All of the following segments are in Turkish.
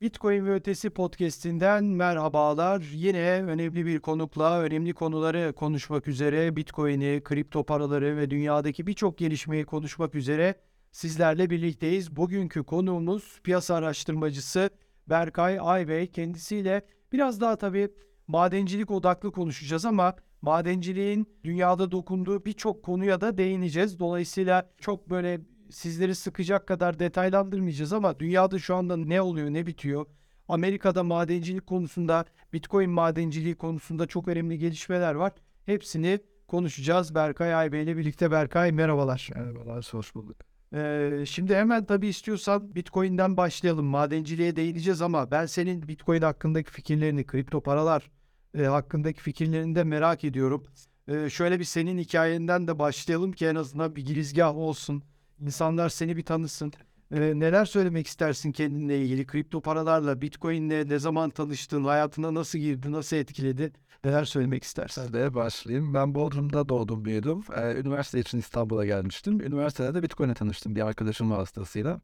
Bitcoin ve Ötesi podcast'inden merhabalar. Yine önemli bir konukla önemli konuları konuşmak üzere Bitcoin'i, kripto paraları ve dünyadaki birçok gelişmeyi konuşmak üzere sizlerle birlikteyiz. Bugünkü konuğumuz piyasa araştırmacısı Berkay Aybey. Kendisiyle biraz daha tabii madencilik odaklı konuşacağız ama madenciliğin dünyada dokunduğu birçok konuya da değineceğiz. Dolayısıyla çok böyle sizleri sıkacak kadar detaylandırmayacağız ama dünyada şu anda ne oluyor, ne bitiyor? Amerika'da madencilik konusunda, Bitcoin madenciliği konusunda çok önemli gelişmeler var. Hepsini konuşacağız Berkay Aybey ile birlikte. Berkay merhabalar. Merhabalar, hoş bulduk. Ee, şimdi hemen tabii istiyorsan Bitcoin'den başlayalım. Madenciliğe değineceğiz ama ben senin Bitcoin hakkındaki fikirlerini, kripto paralar e, hakkındaki fikirlerini de merak ediyorum. Ee, şöyle bir senin hikayenden de başlayalım ki en azından bir girizgah olsun. İnsanlar seni bir tanısın. Ee, neler söylemek istersin kendinle ilgili? Kripto paralarla, Bitcoin'le ne zaman tanıştın? Hayatına nasıl girdi? Nasıl etkiledi? Neler söylemek istersin? Hadi başlayayım. Ben Bodrum'da doğdum, büyüdüm. Ee, üniversite için İstanbul'a gelmiştim. Üniversitede de Bitcoin'e tanıştım bir arkadaşım vasıtasıyla.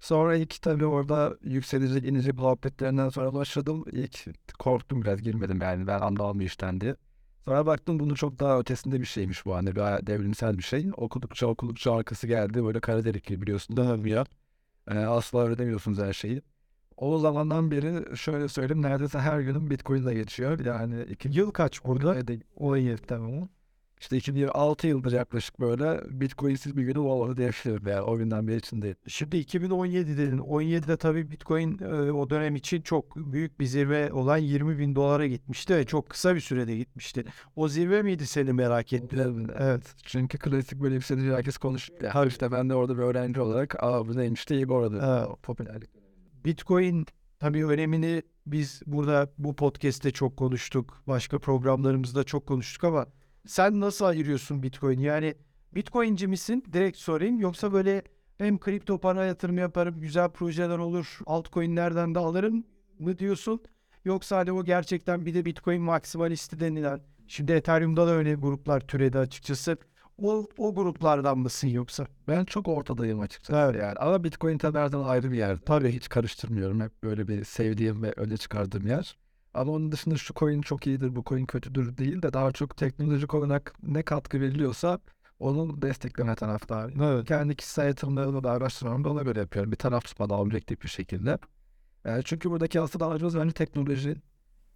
Sonra ilk tabii orada yükselecek inici muhabbetlerinden sonra başladım. İlk korktum biraz girmedim yani ben anlamam işten diye. Sonra baktım bunu çok daha ötesinde bir şeymiş bu hani bir devrimsel bir şey. Okudukça okudukça arkası geldi böyle kara delik gibi biliyorsun dönmüyor. Ee, asla öğrenemiyorsunuz her şeyi. O zamandan beri şöyle söyleyeyim neredeyse her günüm Bitcoin'le geçiyor. Yani iki Yıl kaç burada? 17 tamam. İşte 2006 yıldır yaklaşık böyle Bitcoin'siz bir günüm olmadı diyebilirim yani o günden beri içindeyim. Şimdi 2017 dedin. 17'de tabii Bitcoin e, o dönem için çok büyük bir zirve olan 20 bin dolara gitmişti ve çok kısa bir sürede gitmişti. O zirve miydi seni merak ettiren? Evet. Çünkü klasik böyle yükselince herkes konuşuyor. Ya, işte ben de orada bir öğrenci olarak aa bu neymiş diye orada Evet. o popülerlik. Bitcoin tabii önemini biz burada bu podcast'te çok konuştuk. Başka programlarımızda çok konuştuk ama sen nasıl ayırıyorsun Bitcoin? Yani Bitcoin'ci misin? Direkt sorayım. Yoksa böyle hem kripto para yatırım yaparım, güzel projeler olur, altcoin'lerden de alırım mı diyorsun? Yoksa hani o gerçekten bir de Bitcoin maksimalisti denilen, şimdi Ethereum'da da öyle gruplar türedi açıkçası. O, o gruplardan mısın yoksa? Ben çok ortadayım açıkçası Evet. yani. Ama Bitcoin tabii her zaman ayrı bir yer. Tabii hiç karıştırmıyorum. Hep böyle bir sevdiğim ve öne çıkardığım yer. Ama onun dışında şu coin çok iyidir, bu coin kötüdür değil de daha çok teknolojik olarak ne katkı veriliyorsa onu destekleme taraftarıyım. Evet. Kendi kişisel yatırımlarımı da araştırmamı da ona göre yapıyorum. Bir taraf tutmadan objektif bir şekilde. Yani çünkü buradaki asıl amacımız bence teknoloji.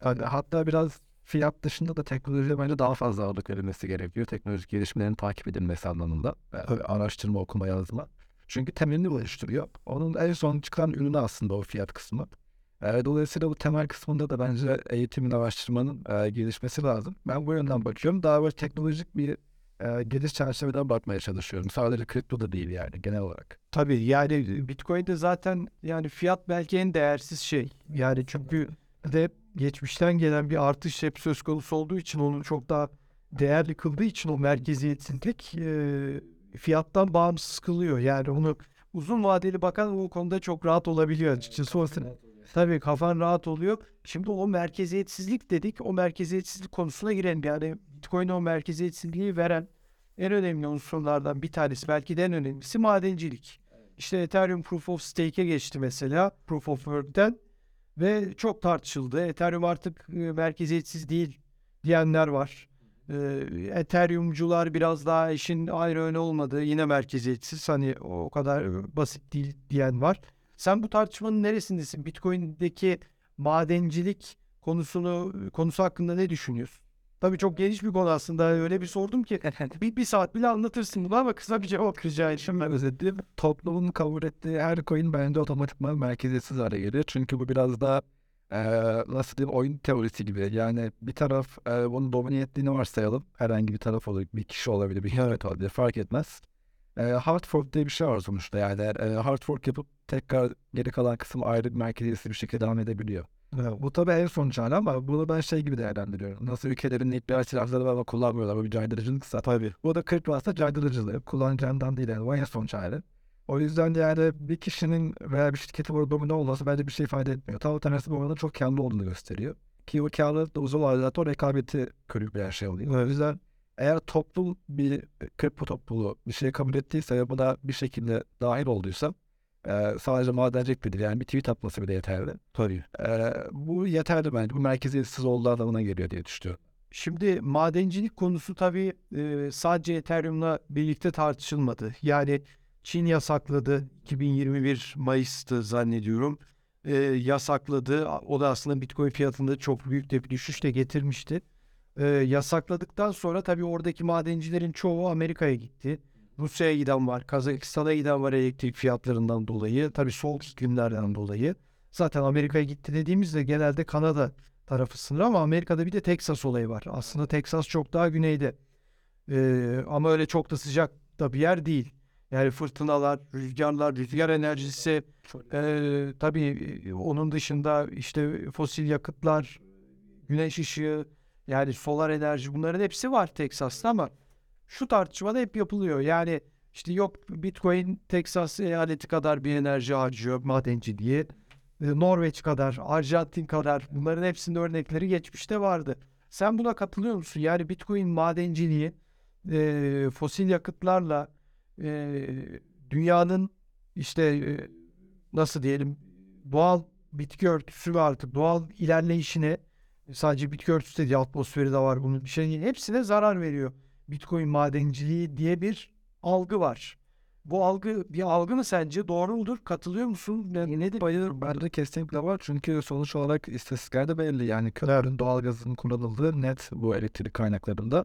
Yani hatta biraz fiyat dışında da teknolojiye bence daha fazla ağırlık verilmesi gerekiyor. Teknolojik gelişmelerin takip edilmesi anlamında. Yani araştırma, okuma, yazma. Çünkü temelini oluşturuyor. Onun en son çıkan ürünü aslında o fiyat kısmı. Dolayısıyla bu temel kısmında da bence eğitimin, araştırmanın e, gelişmesi lazım. Ben bu yönden bakıyorum. Daha böyle teknolojik bir e, geliş çerçeveden bakmaya çalışıyorum. Sadece kripto da değil yani genel olarak. Tabii yani Bitcoin'de zaten yani fiyat belki en değersiz şey. Yani çünkü de geçmişten gelen bir artış hep söz konusu olduğu için onun çok daha değerli kıldığı için o merkeziyetsizlik e, fiyattan bağımsız kılıyor. Yani onu uzun vadeli bakan o konuda çok rahat olabiliyor açıkçası. Yüzden- Tabii kafan rahat oluyor. Şimdi o merkeziyetsizlik dedik. O merkeziyetsizlik konusuna girelim. Yani Bitcoin'e o merkeziyetsizliği veren en önemli unsurlardan bir tanesi belki de en önemlisi madencilik. İşte Ethereum Proof of Stake'e geçti mesela Proof of Work'ten ve çok tartışıldı. Ethereum artık e, merkeziyetsiz değil diyenler var. E, Ethereum'cular biraz daha işin ayrı öne olmadığı yine merkeziyetsiz hani o kadar e, basit değil diyen var. Sen bu tartışmanın neresindesin? Bitcoin'deki madencilik konusunu konusu hakkında ne düşünüyorsun? Tabii çok geniş bir konu aslında. Öyle bir sordum ki bir, bir saat bile anlatırsın bunu ama kısa bir cevap rica edeyim. Şimdi özetleyeyim. Toplumun kabul ettiği her coin bence otomatikman merkeziyetsiz hale geliyor. Çünkü bu biraz da eee nasıl diyeyim oyun teorisi gibi. Yani bir taraf eee bunu domine ettiğini varsayalım. Herhangi bir taraf olur. Bir kişi olabilir, bir hükümet olabilir. Fark etmez. Eee hard fork diye bir şey var sonuçta. Yani eee, hard fork yapıp tekrar geri kalan kısım ayrı merkeziyetsiz bir şekilde devam edebiliyor. Bu tabii en son çare ama bunu ben şey gibi değerlendiriyorum. Nasıl ülkelerin nükleer silahları var ama kullanmıyorlar. Bu bir caydırıcılıksa. Tabii. Bu da kripto aslında caydırıcılığı. Kullanacağından değil yani. Bu en son çare. O yüzden de yani bir kişinin veya bir şirketin burada domine olması bence bir şey ifade etmiyor. Tam tersi bu arada çok karlı olduğunu gösteriyor. Ki o karlılık da uzun vadede o rekabeti körük bir şey oluyor. O yüzden eğer toplum bir kripto topluluğu bir şey kabul ettiyse ve buna bir şekilde dahil olduysa Ee, sadece madencilik de değil yani bir tweet atması bile yeterli. Tabii. Ee, bu yeterli bence. Bu merkeziyetsiz olduğu anlamına geliyor diye düşünüyorum. Şimdi madencilik konusu tabii e, sadece Ethereum'la birlikte tartışılmadı. Yani Çin yasakladı. 2021 Mayıs'tı zannediyorum. E, yasakladı. O da aslında Bitcoin fiyatında çok büyük de bir düşüş de getirmişti. E, yasakladıktan sonra tabii oradaki madencilerin çoğu Amerika'ya gitti. Rusya'ya giden var, Kazakistan'a giden var elektrik fiyatlarından dolayı. Tabii soğuk iklimlerden dolayı. Zaten Amerika'ya gitti dediğimizde genelde Kanada tarafı sınır ama Amerika'da bir de Texas olayı var. Aslında Texas çok daha güneyde. Ee, ama öyle çok da sıcak da bir yer değil. Yani fırtınalar, rüzgarlar, rüzgar enerjisi ee, tabii e, onun dışında işte fosil yakıtlar, güneş ışığı yani solar enerji bunların hepsi var Texas'ta ama şu tartışmada hep yapılıyor. Yani işte yok Bitcoin Texas eyaleti kadar bir enerji harcıyor madenci diye. E, Norveç kadar, Arjantin kadar bunların hepsinin örnekleri geçmişte vardı. Sen buna katılıyor musun? Yani Bitcoin madenciliği e, fosil yakıtlarla e, dünyanın işte e, nasıl diyelim doğal bitki örtüsü ve artık doğal ilerleyişine sadece bitki örtüsü de değil atmosferi de var bunun bir şey hepsine zarar veriyor. Bitcoin madenciliği diye bir algı var. Bu algı bir algı mı sence? Doğru mudur? Katılıyor musun? Ne, nedir? Hayır bence kesinlikle var çünkü sonuç olarak istatistiklerde belli yani kölerin doğalgazın kullanıldığı net bu elektrik kaynaklarında.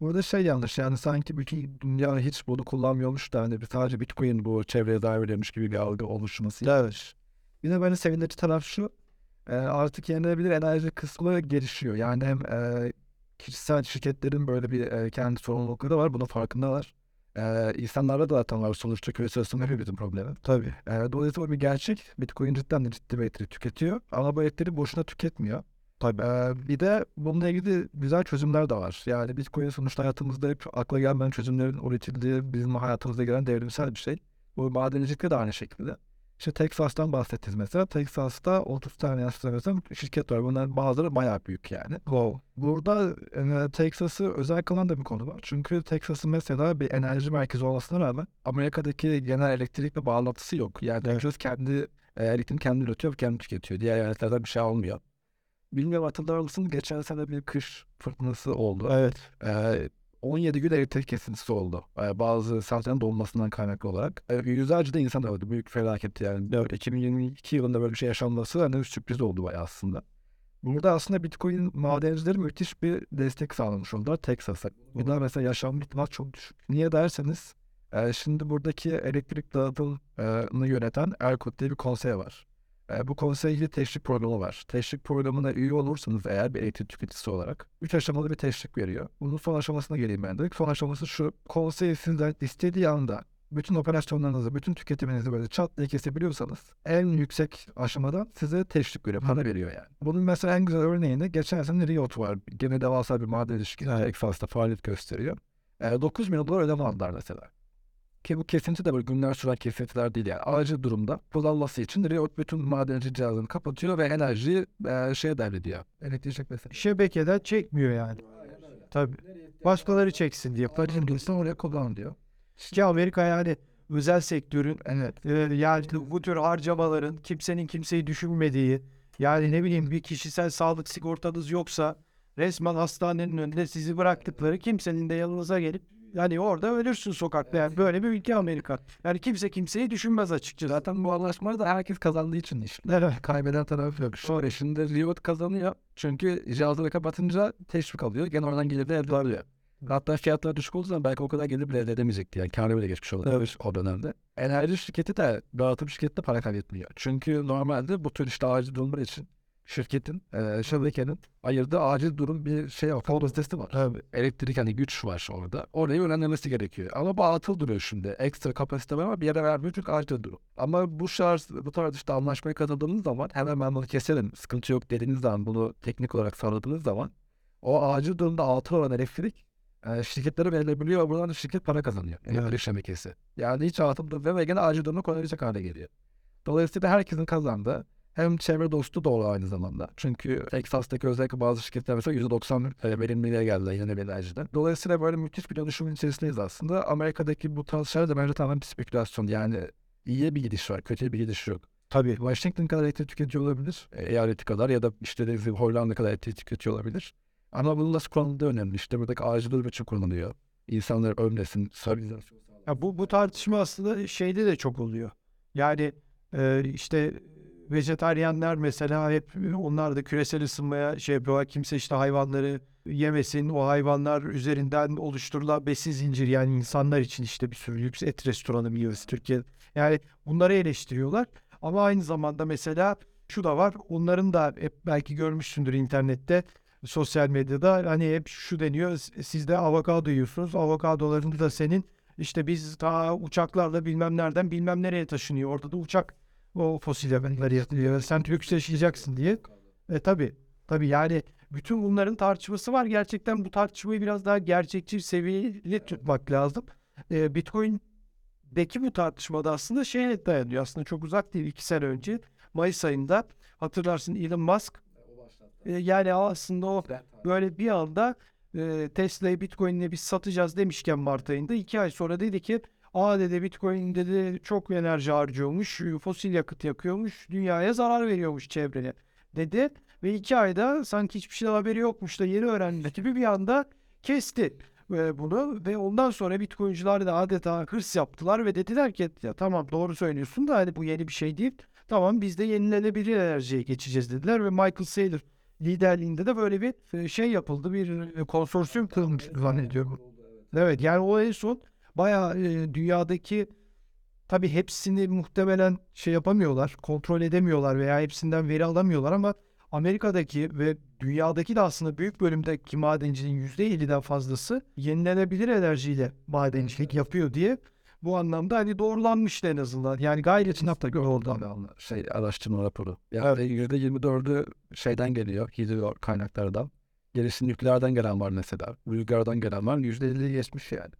Burada şey yanlış yani sanki bütün dünya hiç bunu kullanmıyormuş da hani sadece Bitcoin bu çevreye zarar veriyormuş gibi bir algı oluşması. Evet. Bir de beni sevindirici taraf şu e, artık yenilenebilir enerji kısmı gelişiyor. Yani hem e, kişisel şirketlerin böyle bir e, kendi sorumlulukları var bunun farkındalar. E, insanlarda da zaten var sonuçta küresel ısınma hepimizin problemi. Tabii. E, dolayısıyla o bir gerçek. Bitcoin cidden de ciddi bir elektrik tüketiyor. Ama bu elektriği boşuna tüketmiyor. Tabii. E, bir de bununla ilgili güzel çözümler de var. Yani Bitcoin sonuçta hayatımızda hep akla gelmeyen çözümlerin üretildiği bizim hayatımıza gelen devrimsel bir şey. Bu madencilikte de aynı şekilde. İşte Texas'tan bahsettiniz mesela. Texas'ta 30 tane yaşlanıyorsam şirket var. Bunların bazıları bayağı büyük yani. Wow. Burada e, Texas'ı özel kılan da bir konu var. Çünkü Texas'ın mesela bir enerji merkezi olmasına rağmen Amerika'daki genel elektrikle bağlantısı yok. Yani Texas kendi e, elektriğini kendi üretiyor ve kendi tüketiyor. Diğer eyaletlerden bir şey almıyor. Bilmiyorum hatırlar mısın? Geçen sene bir kış fırtınası oldu. Evet. E, 17 gün elektrik kesintisi oldu. Bazı saatlerin dolmasından kaynaklı olarak. Yüzlerce de insan öldü. Büyük felaketti yani. Evet, 2022 yılında böyle bir şey yaşanması hani sürpriz oldu bayağı aslında. Burada aslında Bitcoin madencileri müthiş bir destek sağlamış oldular Texas'a. Bunlar mesela yaşanma ihtimali çok düşük. Niye derseniz şimdi buradaki elektrik dağıtımını yöneten ERCOT diye bir konsey var. E, bu konseyde teşvik programı var. Teşvik programına üye olursanız eğer bir elektrik tüketicisi olarak 3 aşamalı bir teşvik veriyor. Bunun son aşamasına geleyim ben de. Son aşaması şu. Konsey sizden istediği anda bütün operasyonlarınızı, bütün tüketiminizi böyle çat diye kesebiliyorsanız en yüksek aşamadan size teşvik veriyor, para veriyor yani. Bunun mesela en güzel örneğini geçen sene Riot var. Gene devasa bir maden ilişkisi Texas'ta faaliyet gösteriyor. E, 9 milyon dolar ödeme aldılar mesela. Ki bu kesinti de böyle günler süren kesintiler değil yani. Acil durumda kullanılması için Riot bütün madenci cihazını kapatıyor ve enerjiyi e, şeye devrediyor. Elektriği çekmesi. Şebekeden çekmiyor yani. Tabii. Başkaları çeksin diye. Acil durumda oraya kullan diyor. Ki Amerika yani özel sektörün Evet. e, yani bu tür harcamaların kimsenin kimseyi düşünmediği yani ne bileyim bir kişisel sağlık sigortanız yoksa resmen hastanenin önünde sizi bıraktıkları kimsenin de yanınıza gelip yani orada ölürsün sokakta yani böyle bir ülke Amerika. Yani kimse kimseyi düşünmez açıkçası. Zaten bu anlaşmayı da herkes kazandığı için işte. Evet. Kaybeden taraf yok. Şöyle şimdi Riot kazanıyor. Çünkü cihazları kapatınca teşvik alıyor. Gene oradan gelir de elde alıyor. Hatta fiyatlar düşük olduğu zaman belki o kadar gelir bile elde edemeyecekti. Yani kârı bile geçmiş olur Evet. o dönemde. Enerji şirketi de dağıtım şirketi de para kaybetmiyor. Çünkü normalde bu tür işte acil durumlar için şirketin, e, şebekenin ayırdığı acil durum bir şey var. Kapasitesi var. Tabii. Elektrik hani güç var orada. Orayı yönlendirmesi gerekiyor. Ama bu atıl duruyor şimdi. Ekstra kapasite var ama bir yere vermiyor çünkü acil durum. Ama bu şarj, bu tarz işte anlaşmayı kazandığınız zaman hemen ben bunu keserim, sıkıntı yok dediğiniz zaman bunu teknik olarak sağladığınız zaman o acil durumda atıl olan elektrik e, şirketlere verilebiliyor ve buradan da şirket para kazanıyor. Elektrik şebekesi. Yani hiç atıldı ve gene acil durumda kullanabilecek hale geliyor. Dolayısıyla herkesin kazandığı hem çevre dostu da oluyor aynı zamanda. Çünkü Texas'taki özellikle bazı şirketler mesela %90 e, verimliliğe geldiler yine enerjiden. Dolayısıyla böyle müthiş bir dönüşümün içerisindeyiz aslında. Amerika'daki bu tarz şeyler de bence tamamen bir spekülasyon. Yani İyiye bir gidiş var, kötüye bir gidiş yok. Tabii. Washington kadar elektrik tüketiyor olabilir. e, Eyaleti kadar ya da işte gibi Hollanda kadar elektrik tüketiyor olabilir. Ama bunun nasıl kullanıldığı önemli. İşte buradaki ağacılığı için kullanılıyor. İnsanlar ölmesin, stabilizasyon. Ya bu bu tartışma aslında şeyde de çok oluyor. Yani e, işte vejetaryenler mesela hep onlar da küresel ısınmaya şey yapıyorlar. Kimse işte hayvanları yemesin. O hayvanlar üzerinden oluşturulan besin zinciri yani insanlar için işte bir sürü lüks et restoranı biliyoruz Türkiye. Yani bunları eleştiriyorlar. Ama aynı zamanda mesela şu da var. Onların da hep belki görmüşsündür internette sosyal medyada hani hep şu deniyor. Siz de avokado yiyorsunuz. Avokadoların da senin işte biz ta uçaklarla bilmem nereden bilmem nereye taşınıyor. Orada da uçak o fosil yakıtları yapıyor. Sen lüks yaşayacaksın diye. E tabi. Tabi yani bütün bunların tartışması var. Gerçekten bu tartışmayı biraz daha gerçekçi seviyeli tutmak lazım. E, Bitcoin'deki bu tartışmada aslında şeye dayanıyor. Aslında çok uzak değil. iki sene önce Mayıs ayında hatırlarsın Elon Musk e, yani aslında o böyle bir anda e, Tesla'yı Bitcoin'le biz satacağız demişken Mart ayında iki ay sonra dedi ki Aa dedi Bitcoin dedi çok enerji harcıyormuş, fosil yakıt yakıyormuş, dünyaya zarar veriyormuş çevreye dedi. Ve iki ayda sanki hiçbir şeyden haberi yokmuş da yeni öğrendi gibi bir anda kesti e, bunu. Ve ondan sonra Bitcoin'ciler de adeta hırs yaptılar ve dediler ki ya tamam doğru söylüyorsun da hani bu yeni bir şey değil. Tamam biz de yenilenebilir enerjiye geçeceğiz dediler ve Michael Saylor liderliğinde de böyle bir e, şey yapıldı. Bir e, konsorsiyum kurulmuş zannediyorum. Evet yani o en son bayağı e, dünyadaki tabii hepsini muhtemelen şey yapamıyorlar, kontrol edemiyorlar veya hepsinden veri alamıyorlar ama Amerika'daki ve dünyadaki de aslında büyük bölümdeki madenciliğin %50'den fazlası yenilenebilir enerjiyle madencilik yapıyor diye bu anlamda hani doğrulanmıştı en azından. Yani gayret hafta oldu şey araştırma raporu. Yani yirmi dördü şeyden geliyor, hidro kaynaklardan. Gerisi nükleerden gelen var mesela. Rüzgardan gelen var. Yüzde elli geçmiş yani.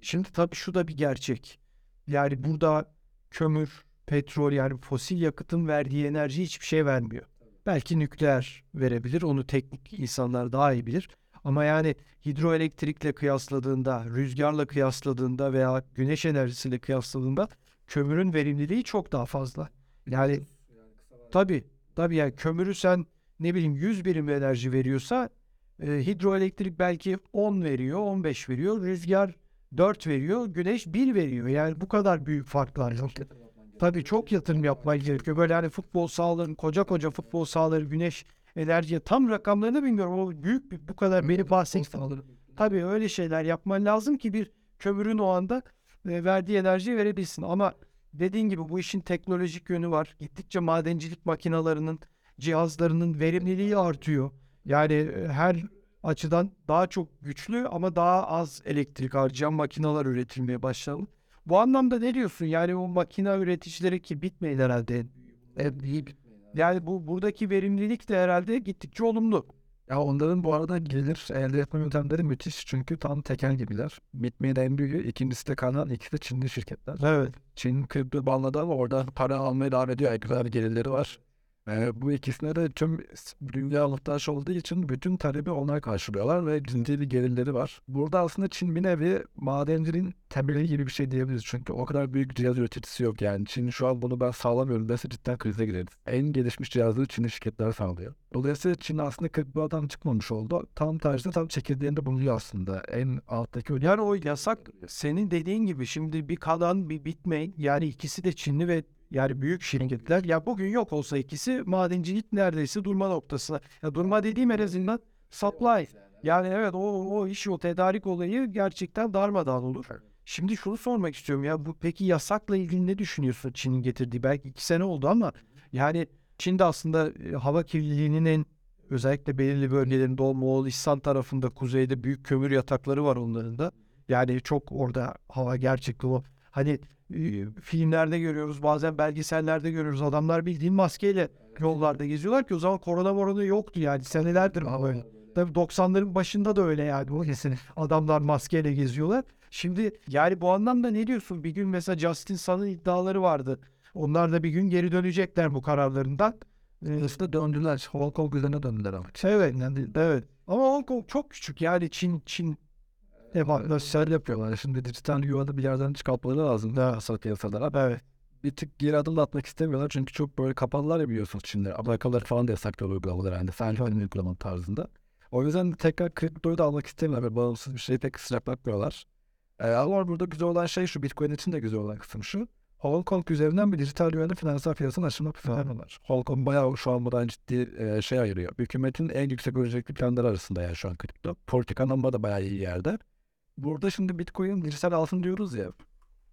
Şimdi tabii şu da bir gerçek. Yani burada kömür, petrol yani fosil yakıtın verdiği enerji hiçbir şey vermiyor. Belki nükleer verebilir. Onu teknik insanlar daha iyi bilir. Ama yani hidroelektrikle kıyasladığında, rüzgarla kıyasladığında veya güneş enerjisiyle kıyasladığında kömürün verimliliği çok daha fazla. Yani tabii tabii yani kömürü sen ne bileyim 100 birim enerji veriyorsa e, hidroelektrik belki 10 veriyor, 15 veriyor. Rüzgar 4 veriyor, güneş 1 veriyor. Yani bu kadar büyük farklar yok. Tabii çok yatırım yapman gerekiyor. Böyle hani futbol sahaları, koca koca futbol sahaları, güneş enerjiye tam rakamlarını bilmiyorum ama büyük bir bu kadar beni bahsettim. Tabii öyle şeyler yapman lazım ki bir kömürün o anda e, verdiği enerjiyi verebilsin. Ama dediğin gibi bu işin teknolojik yönü var. Gittikçe madencilik makinalarının, cihazlarının verimliliği artıyor. Yani e, her açıdan daha çok güçlü ama daha az elektrik harcayan makineler üretilmeye başlandı. Bu anlamda ne diyorsun? Yani o makine üreticileri ki bitmeyin herhalde. Evet, iyi Yani bu buradaki verimlilik de herhalde gittikçe olumlu. Ya onların bu arada gelir elde etme yöntemleri müthiş çünkü tam tekel gibiler. Bitmeyin en büyüğü, ikincisi de kanan, ikisi de Çinli şirketler. Evet. Çin kripto banladı ama oradan para almaya devam ediyor. Kadar gelirleri var. Bu ikisine de tüm dünya muhtaç olduğu için bütün talebi onlar karşılıyorlar ve ciddi bir gelirleri var. Burada aslında Çin bir nevi madenciliğin temeli gibi bir şey diyebiliriz. Çünkü o kadar büyük cihaz üreticisi yok yani. Çin şu an bunu ben sağlamıyorum dese cidden krize gireriz. En gelişmiş cihazları Çinli şirketler sağlıyor. Dolayısıyla Çin aslında kriptodan çıkmamış oldu. Tam tersine tam çekirdeğinde bulunuyor aslında. En alttaki. Yani o yasak senin dediğin gibi şimdi bir kalan bir bitmeyin yani ikisi de Çinli ve yani büyük şirketler ya bugün yok olsa ikisi madencilik neredeyse durma noktasına. Ya durma dediğim en azından supply. Yani evet o, o iş o tedarik olayı gerçekten darmadağın olur. Şimdi şunu sormak istiyorum ya bu peki yasakla ilgili ne düşünüyorsun Çin'in getirdiği? Belki iki sene oldu ama yani Çin'de aslında e, hava kirliliğinin en özellikle belirli bölgelerinde Doğu Moğolistan tarafında kuzeyde büyük kömür yatakları var onların da. Yani çok orada hava gerçekten o hani filmlerde görüyoruz bazen belgesellerde görüyoruz adamlar bildiğin maskeyle yollarda geziyorlar ki o zaman korona morona yoktu yani senelerdir ama böyle. Tabii 90'ların başında da öyle yani o kesin adamlar maskeyle geziyorlar. Şimdi yani bu anlamda ne diyorsun? Bir gün mesela Justin Sun'ın iddiaları vardı. Onlar da bir gün geri dönecekler bu kararlarından. Ee, Aslında döndüler. Hong Kong üzerine döndüler ama. evet, evet. Ama Hong Kong çok küçük yani Çin Çin Evaluasyon yapıyorlar. Şimdi dijital yuvada bir yerden çıkartmaları lazım. Daha asıl piyasalara. Evet. bir tık geri adım da atmak istemiyorlar. Çünkü çok böyle kapalılar ya biliyorsunuz Çin'de. Amerikalılar falan da yasaklıyor uygulamaları yani. Sadece hani uygulama tarzında. O yüzden tekrar kriptoyu da almak istemiyorlar. Böyle bağımsız bir şey pek sıcak bakmıyorlar. Ee, ama burada güzel olan şey şu. Bitcoin için de güzel olan kısım şu. Hong Kong üzerinden bir dijital güvenli finansal piyasanın açılma planı var. Hong Kong bayağı şu an buradan ciddi e, şey ayırıyor. Hükümetin en yüksek öncelikli planları arasında yani şu an kripto. Politik anlamda da bayağı iyi yerde. Burada şimdi Bitcoin dijital altın diyoruz ya.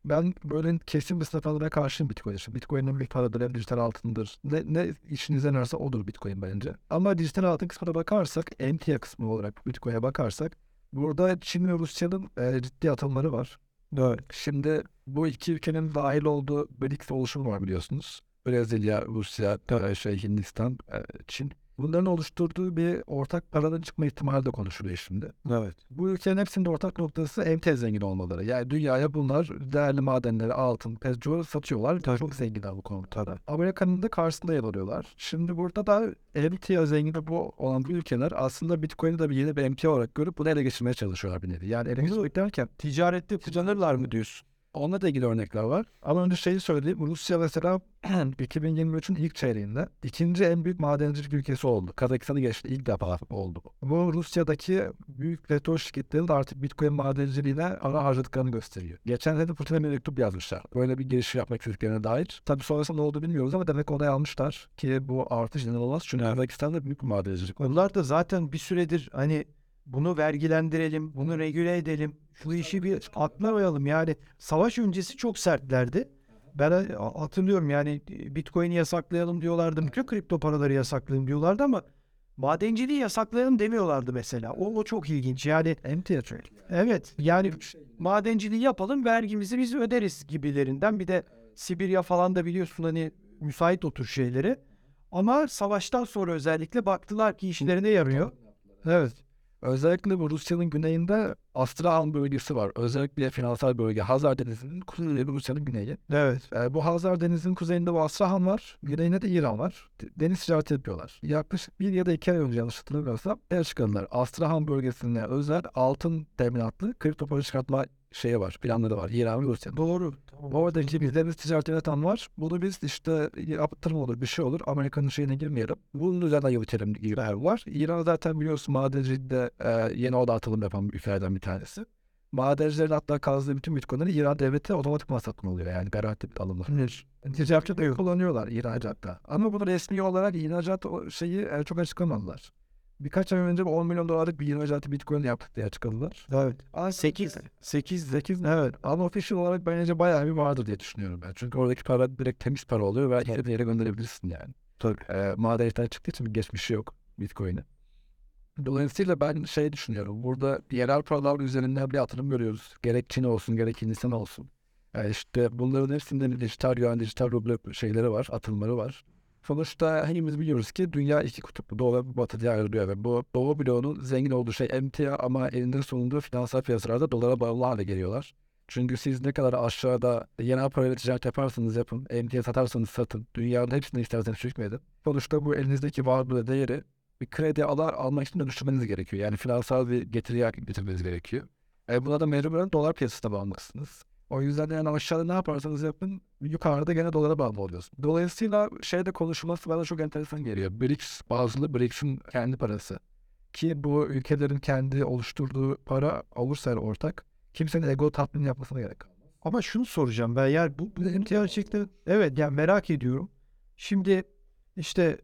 Ben böyle kesin bir sınıflandırmaya karşıyım Bitcoin için. Bitcoin'in bir paradır hem dijital altındır. Ne, ne işinize neresi odur Bitcoin bence. Ama dijital altın kısmına bakarsak, emtia kısmı olarak Bitcoin'e bakarsak burada Çin ve Rusya'nın e, ciddi atılımları var. Evet. Şimdi bu iki ülkenin dahil olduğu BRICS oluşumu var biliyorsunuz. Brezilya, Rusya, e, şey Hindistan, e, Çin. Bunların oluşturduğu bir ortak paranın çıkma ihtimali de konuşuluyor şimdi. Evet. Bu ülkelerin hepsinin de ortak noktası emtia zengin olmaları. Yani dünyaya bunlar değerli madenleri, altın, petrol satıyorlar. Çok zenginler bu konuda. Amerika'nın da karşısında yer alıyorlar. Şimdi burada da emtia zengini bu olan bu ülkeler aslında Bitcoin'i de bir yeni bir emtia olarak görüp bunu ele geçirmeye çalışıyorlar bir nevi. Yani ele geçirmek derken Ticarette kullanırlar mı diyorsun? Onunla da ilgili örnekler var. Ama önce şeyi söyleyeyim. Rusya mesela 2023'ün ilk çeyreğinde ikinci en büyük madencilik ülkesi oldu. Kazakistan'ı geçti. İlk defa oldu. bu. Rusya'daki büyük petrol şirketlerinin de artık Bitcoin madenciliğine ara harcadıklarını gösteriyor. Geçen sene Putin'e mektup yazmışlar. Böyle bir giriş yapmak istediklerine dair. Tabii sonrasında ne oldu bilmiyoruz ama demek onay almışlar ki bu artış inanılmaz. Çünkü Kazakistan'da büyük bir madencilik. Onlar da zaten bir süredir hani bunu vergilendirelim, bunu regüle edelim, şu işi bir atlamayalım. Yani savaş öncesi çok sertlerdi. Ben e, hatırlıyorum yani e, Bitcoin'i yasaklayalım diyorlardı, bütün kripto paraları yasaklayalım diyorlardı ama madenciliği yasaklayalım demiyorlardı mesela. O, o çok ilginç. Yani çünkü. evet yani madenciliği yapalım, vergimizi biz öderiz gibilerinden. Bir de Sibirya falan da biliyorsun hani müsait o tür şeyleri. Ama savaştan sonra özellikle baktılar ki işlerine yarıyor. Evet. Özellikle bu Rusya'nın güneyinde Astrahan bölgesi var. Özellikle finansal bölge. Hazar Denizi'nin kuzeyi Rusya'nın güneyi. Evet. Ee, bu Hazar Denizi'nin kuzeyinde bu Astrahan var. Güneyinde de İran var. Deniz ticareti yapıyorlar. Yaklaşık bir ya da iki ay önce yanlış hatırlamıyorsam el çıkardılar. Astrahan bölgesine özel altın teminatlı kripto para çıkartma şeyi var. Planları var. İran ve Rusya'nın. Doğru. Oradaki bir deniz ticareti yöneten var. Bunu biz işte yaptırım olur bir şey olur. Amerika'nın şeyine girmeyelim. Bunun üzerinden yürütelim İran var. İran zaten biliyorsun madencilikte e, yeni oda atılım yapan ülkelerden bir tanesi. Madencilerin hatta kazdığı bütün bitcoinleri İran devleti otomatik satın alıyor. Yani garanti alımlar. Ticaretçi de kullanıyorlar ihracatta. Ama bunu resmi olarak ihracat şeyi e, çok açıklamadılar. Birkaç ay önce bu 10 milyon dolarlık bir ihracatı bitcoin yaptık diye açıkladılar. Evet. Aa, 8. 8. 8 evet. Ama official olarak bence bayağı bir vardır diye düşünüyorum ben. Çünkü oradaki para direkt temiz para oluyor ve bir yere gönderebilirsin yani. Tabii. Ee, madencilikten çıktığı için bir geçmişi yok Bitcoin'e. Dolayısıyla ben şey düşünüyorum. Burada yerel paralar üzerinden bir atılım görüyoruz. Gerek Çin olsun gerek Hindistan olsun. Yani işte bunların hepsinde dijital yuan, dijital ruble şeyleri var, atılımları var. Sonuçta hepimiz biliyoruz ki dünya iki kutuplu doğu ve batı diye ayrılıyor ve bu doğu bloğunun zengin olduğu şey emtia ama elinde sonunda finansal piyasalarda dolara bağlı hale geliyorlar. Çünkü siz ne kadar aşağıda yeni parayla ticaret yaparsanız yapın, emtia satarsanız satın, dünyanın hepsini isterseniz hükmedin. Sonuçta bu elinizdeki varlığı değeri bir kredi alar, almak için dönüştürmeniz gerekiyor. Yani finansal bir getiriye getirmeniz gerekiyor. E buna da mecburen dolar piyasasına bağımlısınız. O yüzden yani aşağıda ne yaparsanız yapın yukarıda gene dolara bağlı oluyorsun. Dolayısıyla şeyde konuşulması bana çok enteresan geliyor. BRICS bazılı BRICS'in kendi parası. Ki bu ülkelerin kendi oluşturduğu para olursa ortak kimsenin ego tatmin yapmasına gerek kalmaz. Ama şunu soracağım ben yani bu, bu gerçekten evet yani merak ediyorum. Şimdi işte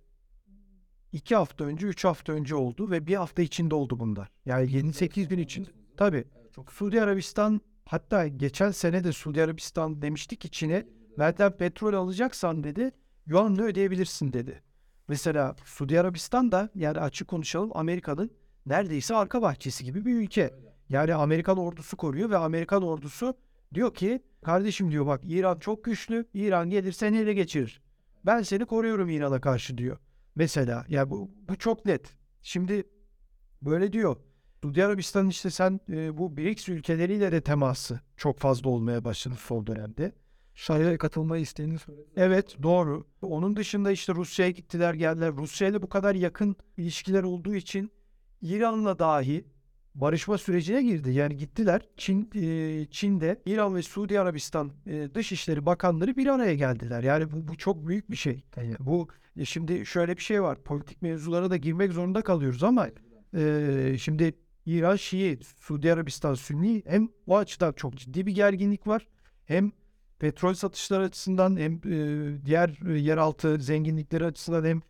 iki hafta önce, üç hafta önce oldu ve bir hafta içinde oldu bunlar. Yani 7-8 gün için. Tabii. Suudi Arabistan hatta geçen sene de Suudi Arabistan demişti ki Çin'e benden petrol alacaksan dedi yuanla ödeyebilirsin dedi. Mesela Suudi Arabistan da yani açık konuşalım Amerika'nın neredeyse arka bahçesi gibi bir ülke. Yani Amerikan ordusu koruyor ve Amerikan ordusu diyor ki kardeşim diyor bak İran çok güçlü. İran gelir seni ele geçirir. Ben seni koruyorum İran'a karşı diyor. Mesela ya bu, bu çok net. Şimdi böyle diyor. Suudi Arabistan işte sen e, bu BRICS ülkeleriyle de teması çok fazla olmaya başladı son dönemde. Şay'a katılmayı isteğini söyledi. Evet doğru. Onun dışında işte Rusya'ya gittiler geldiler. Rusya ile bu kadar yakın ilişkiler olduğu için İran'la dahi barışma sürecine girdi. Yani gittiler Çin e, Çin'de İran ve Suudi Arabistan e, Dışişleri Bakanları bir araya geldiler. Yani bu, bu çok büyük bir şey. Bu e, şimdi şöyle bir şey var. Politik mevzulara da girmek zorunda kalıyoruz ama e, şimdi İran Şii, Suudi Arabistan Sünni hem o açıdan çok ciddi bir gerginlik var. Hem petrol satışları açısından hem e, diğer e, yeraltı zenginlikleri açısından hem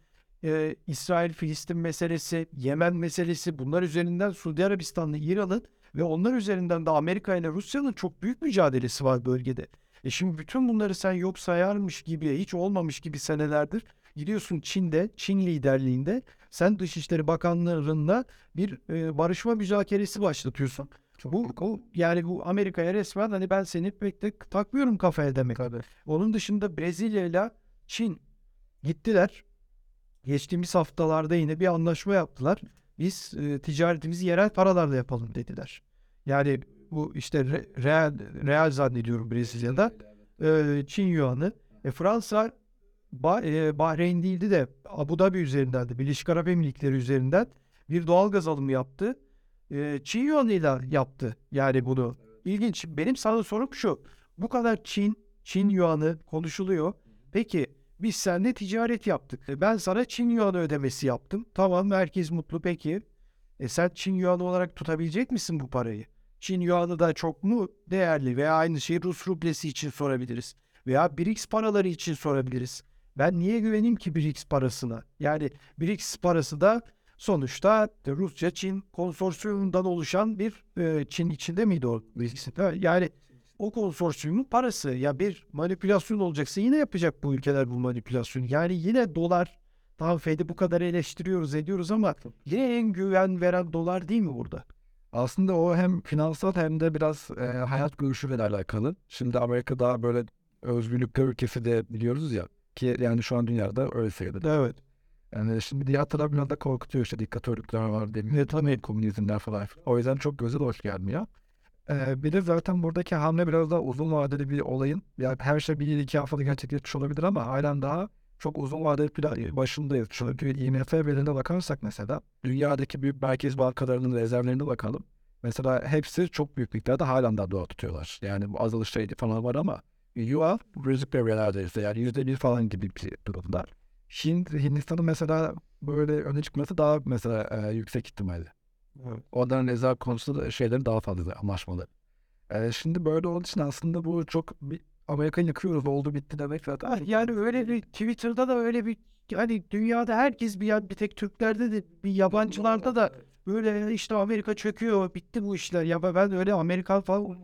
e, İsrail-Filistin meselesi, Yemen meselesi bunlar üzerinden Suudi Arabistan'la İran'ın ve onlar üzerinden de Amerika ile Rusya'nın çok büyük mücadelesi var bölgede. E şimdi bütün bunları sen yok sayarmış gibi, hiç olmamış gibi senelerdir gidiyorsun Çin'de, Çin liderliğinde sen Dışişleri Bakanlarında bir e, barışma müzakeresi başlatıyorsun. Bu, bu yani bu Amerika'ya resmen hani ben seni pek de takmıyorum kafaya demek. Onun dışında Brezilya ile Çin gittiler. Geçtiğimiz haftalarda yine bir anlaşma yaptılar. Biz e, ticaretimizi yerel paralarla yapalım dediler. Yani bu işte re- real, real zannediyorum Brezilya'da. E, Çin yuanı. E, Fransa ba- e, Bahreyn değildi de Abu Dhabi üzerinden de Birleşik Arap Emirlikleri üzerinden bir doğalgaz alımı yaptı. E, Çin yuanıyla yaptı yani bunu. İlginç. Benim sana sorum şu. Bu kadar Çin, Çin yuanı konuşuluyor. Peki biz seninle ticaret yaptık. E, Ben sana Çin yuanı ödemesi yaptım. Tamam herkes mutlu peki. E sen Çin yuanı olarak tutabilecek misin bu parayı? Çin yuanı da çok mu değerli veya aynı şeyi Rus rublesi için sorabiliriz. Veya BRICS paraları için sorabiliriz. Ben niye güveneyim ki BRICS parasına? Yani BRICS parası da sonuçta Rusya-Çin konsorsiyumundan oluşan bir e, Çin içinde miydi o? Yani o konsorsiyumun parası. Ya bir manipülasyon olacaksa yine yapacak bu ülkeler bu manipülasyonu. Yani yine dolar tamam Fed'i bu kadar eleştiriyoruz ediyoruz ama yine en güven veren dolar değil mi burada? Aslında o hem finansal hem de biraz e, hayat görüşüyle alakalı. Şimdi Amerika daha böyle özgürlükler ülkesi de biliyoruz ya ki yani şu an dünyada öyle sayılır. Evet. Yani şimdi diğer taraf biraz da korkutuyor işte diktatörlükler var demiyor. tabii komünizmler falan. O yüzden çok göze hoş gelmiyor. Ee, bir de zaten buradaki hamle biraz daha uzun vadeli bir olayın. Yani her şey bir iki haftada gerçekleşmiş olabilir ama halen daha çok uzun vadeli plan başındayız. Çünkü IMF verilerine bakarsak mesela dünyadaki büyük merkez bankalarının rezervlerine bakalım. Mesela hepsi çok büyük miktarda halen daha dolar tutuyorlar. Yani bu azalış şeydi falan var ama Yuan risk seviyelerdeyse yani yüzde bir falan gibi bir durumda. Hint, Hindistan'ın mesela böyle öne çıkması daha mesela e, yüksek ihtimalle. Evet. Onların rezerv konusunda da şeyleri daha fazla anlaşmaları. E, şimdi böyle olduğu için aslında bu çok bir Amerika'yı yıkıyoruz oldu bitti demek zaten. Ah, Yani öyle bir Twitter'da da öyle bir hani dünyada herkes bir ya bir tek Türklerde de bir yabancılarda da böyle işte Amerika çöküyor bitti bu işler. Ya ben öyle Amerikan falan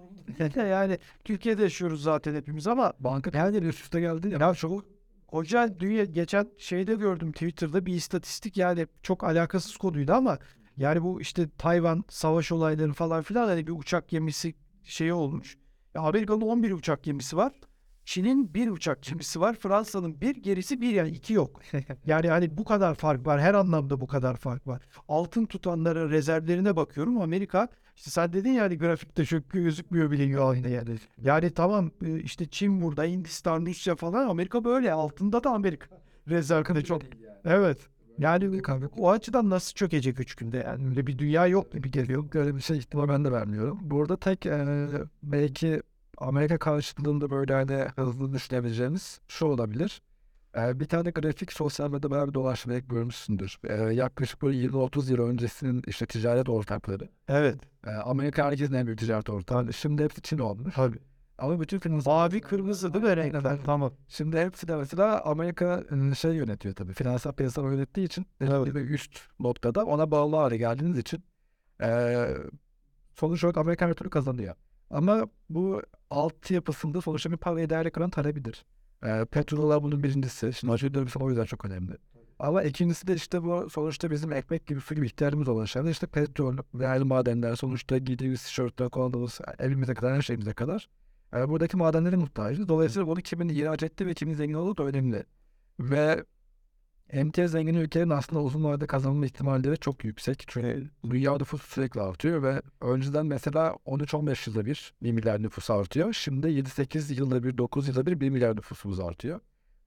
yani Türkiye'de yaşıyoruz zaten hepimiz ama Banka yani üst üste geldi ya. Ya çok hoca dünya geçen şeyde gördüm Twitter'da bir istatistik yani çok alakasız konuydu ama yani bu işte Tayvan savaş olayları falan filan hani bir uçak gemisi şeyi olmuş. Ya Amerika'nın 11 uçak gemisi var. Çin'in bir uçak gemisi var. Fransa'nın bir gerisi bir yani iki yok. Yani hani bu kadar fark var. Her anlamda bu kadar fark var. Altın tutanlara rezervlerine bakıyorum. Amerika işte sen dedin ya hani grafikte çok gözükmüyor bile yuanında yani. Yani tamam e, işte Çin burada, Hindistan, Rusya falan Amerika böyle. Altında da Amerika rezervde çok. Evet. Yani o açıdan nasıl çökecek üç günde yani öyle bir dünya yok gibi geliyor. Öyle bir şey ihtimal ben de vermiyorum. Burada tek e, belki Amerika karşılığında böyle hani hızlı düşünebileceğimiz şu olabilir. Bir tane grafik sosyal medyada bayağı bir dolaşmayı görmüşsündür. Yaklaşık böyle 20-30 yıl öncesinin işte ticaret ortakları. Evet. Amerika herkesin en büyük ticaret ortağı. Şimdi hepsi Çin olmuş. Tabii. Ama bütün finansal... Mavi kırmızı değil mi renkler? Tamam. Şimdi hepsi de mesela Amerika e, şey yönetiyor tabii. Finansal piyasaları yönettiği için Evet. bir üst noktada ona bağlı hale geldiğiniz için sonuç olarak Amerika her türlü kazanıyor. Ama bu altyapısında sonuçta bir parayı değerli kılan talebidir. Eee petrollar bunun birincisi. Şimdi açık dönemsel o yüzden çok önemli. Ama ikincisi de işte bu sonuçta bizim ekmek gibi su gibi ihtiyacımız olan şeyler işte petrol, değerli madenler, sonuçta giydiğimiz tişörtten kullandığımız evimize kadar her şeyimize kadar. Eee, buradaki madenlere muhtacız. Dolayısıyla bunu kimin ihraç etti ve kimin zengin olduğu da önemli. Ve emtia zengin ülkelerin aslında uzun vadede kazanma ihtimalleri çok yüksek. Çünkü dünya nüfusu sürekli artıyor ve önceden mesela 13-15 yılda bir 1 milyar nüfus artıyor. Şimdi 7-8 yılda bir, 9 yılda bir 1 milyar nüfusumuz artıyor.